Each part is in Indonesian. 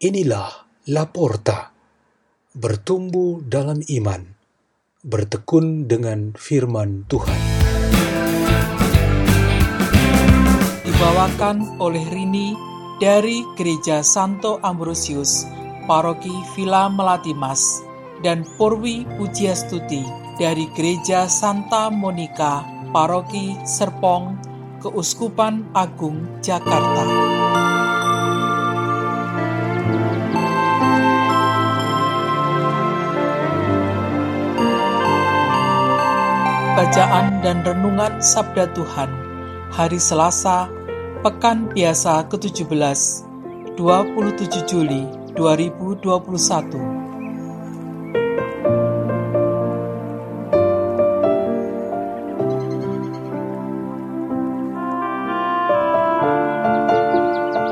Inilah Laporta, bertumbuh dalam iman, bertekun dengan firman Tuhan. Dibawakan oleh Rini dari Gereja Santo Ambrosius, Paroki Villa Melati Mas, dan Purwi Pujiastuti dari Gereja Santa Monica, Paroki Serpong, Keuskupan Agung Jakarta. Bacaan dan Renungan Sabda Tuhan Hari Selasa, Pekan Biasa ke-17, 27 Juli 2021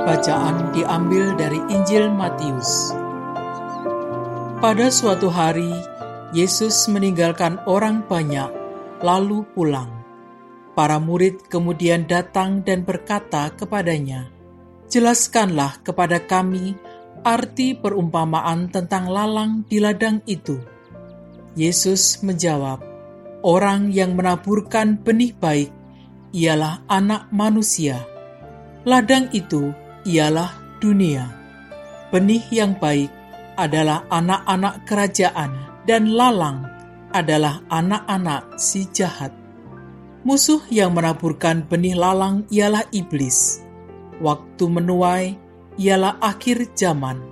Bacaan diambil dari Injil Matius. Pada suatu hari, Yesus meninggalkan orang banyak, lalu pulang. Para murid kemudian datang dan berkata kepadanya, "Jelaskanlah kepada kami arti perumpamaan tentang lalang di ladang itu." Yesus menjawab, "Orang yang menaburkan benih baik ialah Anak Manusia. Ladang itu ialah dunia. Benih yang baik adalah anak-anak kerajaan, dan lalang adalah anak-anak si jahat. Musuh yang menaburkan benih lalang ialah iblis. Waktu menuai ialah akhir zaman,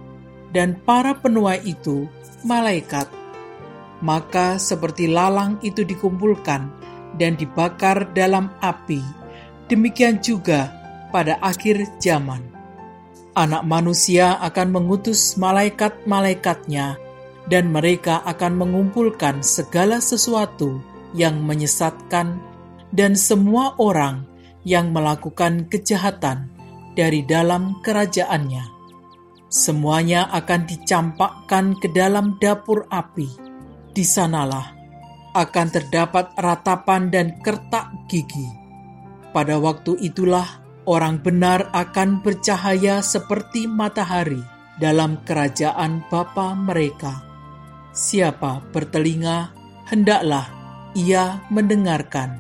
dan para penuai itu malaikat. Maka seperti lalang itu dikumpulkan dan dibakar dalam api, demikian juga pada akhir zaman Anak manusia akan mengutus malaikat-malaikatnya, dan mereka akan mengumpulkan segala sesuatu yang menyesatkan dan semua orang yang melakukan kejahatan dari dalam kerajaannya. Semuanya akan dicampakkan ke dalam dapur api. Di sanalah akan terdapat ratapan dan kertak gigi. Pada waktu itulah orang benar akan bercahaya seperti matahari dalam kerajaan Bapa mereka. Siapa bertelinga, hendaklah ia mendengarkan.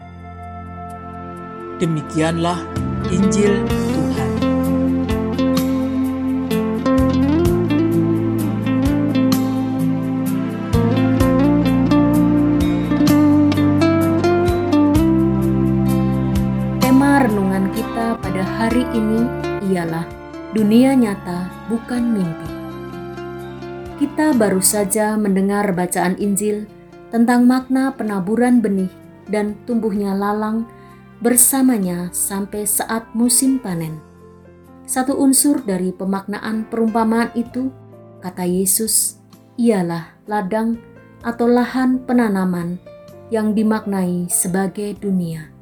Demikianlah Injil Tuhan. hari ini ialah dunia nyata, bukan mimpi. Kita baru saja mendengar bacaan Injil tentang makna penaburan benih dan tumbuhnya lalang bersamanya sampai saat musim panen. Satu unsur dari pemaknaan perumpamaan itu, kata Yesus, ialah ladang atau lahan penanaman yang dimaknai sebagai dunia.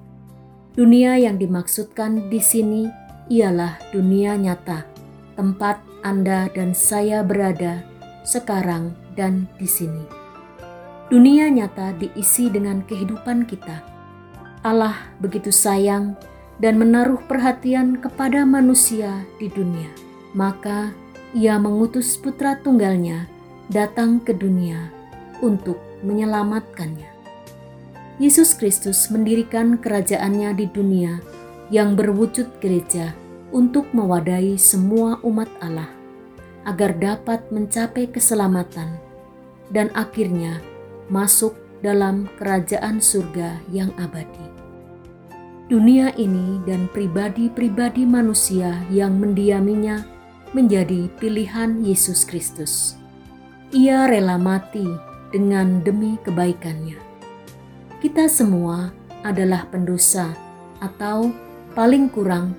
Dunia yang dimaksudkan di sini ialah dunia nyata, tempat Anda dan saya berada sekarang dan di sini. Dunia nyata diisi dengan kehidupan kita. Allah begitu sayang dan menaruh perhatian kepada manusia di dunia, maka Ia mengutus Putra Tunggalnya datang ke dunia untuk menyelamatkannya. Yesus Kristus mendirikan kerajaannya di dunia yang berwujud gereja untuk mewadahi semua umat Allah agar dapat mencapai keselamatan dan akhirnya masuk dalam kerajaan surga yang abadi. Dunia ini dan pribadi-pribadi manusia yang mendiaminya menjadi pilihan Yesus Kristus. Ia rela mati dengan demi kebaikannya. Kita semua adalah pendosa atau Paling kurang,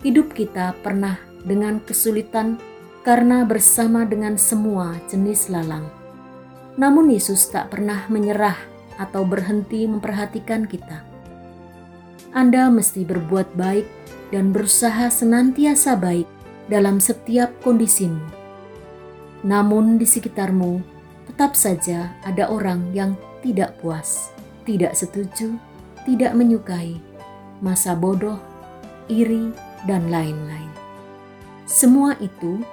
hidup kita pernah dengan kesulitan karena bersama dengan semua jenis lalang. Namun Yesus tak pernah menyerah atau berhenti memperhatikan kita. Anda mesti berbuat baik dan berusaha senantiasa baik dalam setiap kondisimu. Namun di sekitarmu tetap saja ada orang yang tidak puas, tidak setuju, tidak menyukai, masa bodoh, iri, dan lain-lain. Semua itu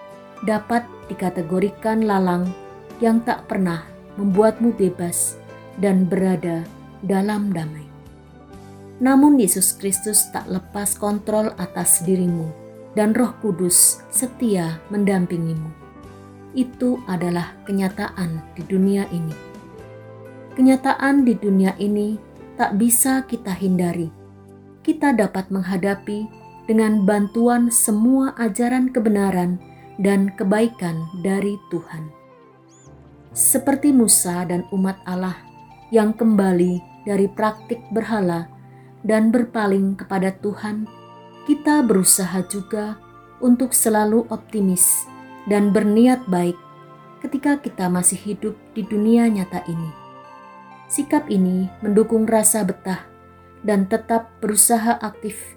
dapat dikategorikan lalang yang tak pernah membuatmu bebas dan berada dalam damai. Namun Yesus Kristus tak lepas kontrol atas dirimu dan Roh Kudus setia mendampingimu. Itu adalah kenyataan di dunia ini. Kenyataan di dunia ini tak bisa kita hindari. Kita dapat menghadapi dengan bantuan semua ajaran kebenaran dan kebaikan dari Tuhan. Seperti Musa dan umat Allah yang kembali dari praktik berhala dan berpaling kepada Tuhan, kita berusaha juga untuk selalu optimis dan berniat baik ketika kita masih hidup di dunia nyata ini. Sikap ini mendukung rasa betah dan tetap berusaha aktif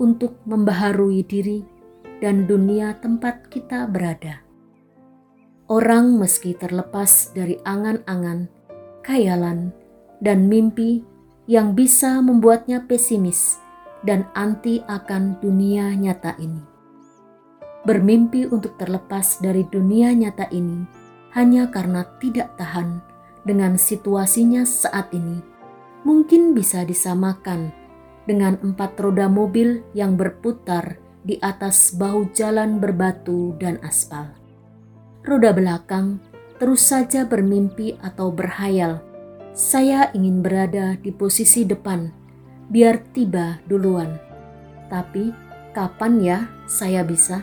untuk membaharui diri dan dunia tempat kita berada. Orang meski terlepas dari angan-angan, khayalan, dan mimpi yang bisa membuatnya pesimis dan anti akan dunia nyata ini bermimpi untuk terlepas dari dunia nyata ini hanya karena tidak tahan dengan situasinya saat ini, mungkin bisa disamakan dengan empat roda mobil yang berputar di atas bahu jalan berbatu dan aspal. Roda belakang terus saja bermimpi atau berhayal, saya ingin berada di posisi depan, biar tiba duluan. Tapi, kapan ya saya bisa?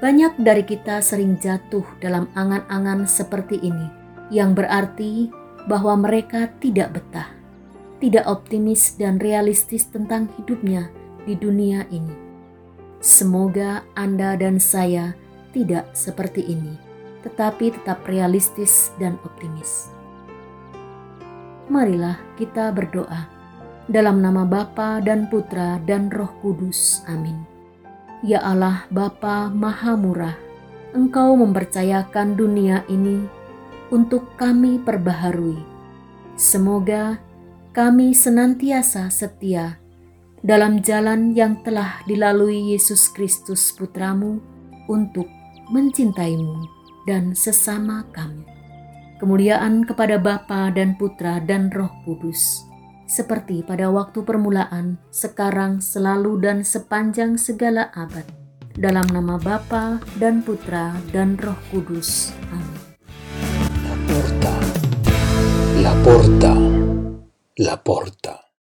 Banyak dari kita sering jatuh dalam angan-angan seperti ini, yang berarti bahwa mereka tidak betah, tidak optimis dan realistis tentang hidupnya di dunia ini. Semoga Anda dan saya tidak seperti ini, tetapi tetap realistis dan optimis. Marilah kita berdoa dalam nama Bapa dan Putra dan Roh Kudus. Amin. Ya Allah Bapa Maha Murah, Engkau mempercayakan dunia ini untuk kami perbaharui. Semoga kami senantiasa setia dalam jalan yang telah dilalui Yesus Kristus Putramu untuk mencintaimu dan sesama kami. Kemuliaan kepada Bapa dan Putra dan Roh Kudus seperti pada waktu permulaan, sekarang, selalu, dan sepanjang segala abad. Dalam nama Bapa dan Putra dan Roh Kudus. Amin. La porta, la porta, la porta.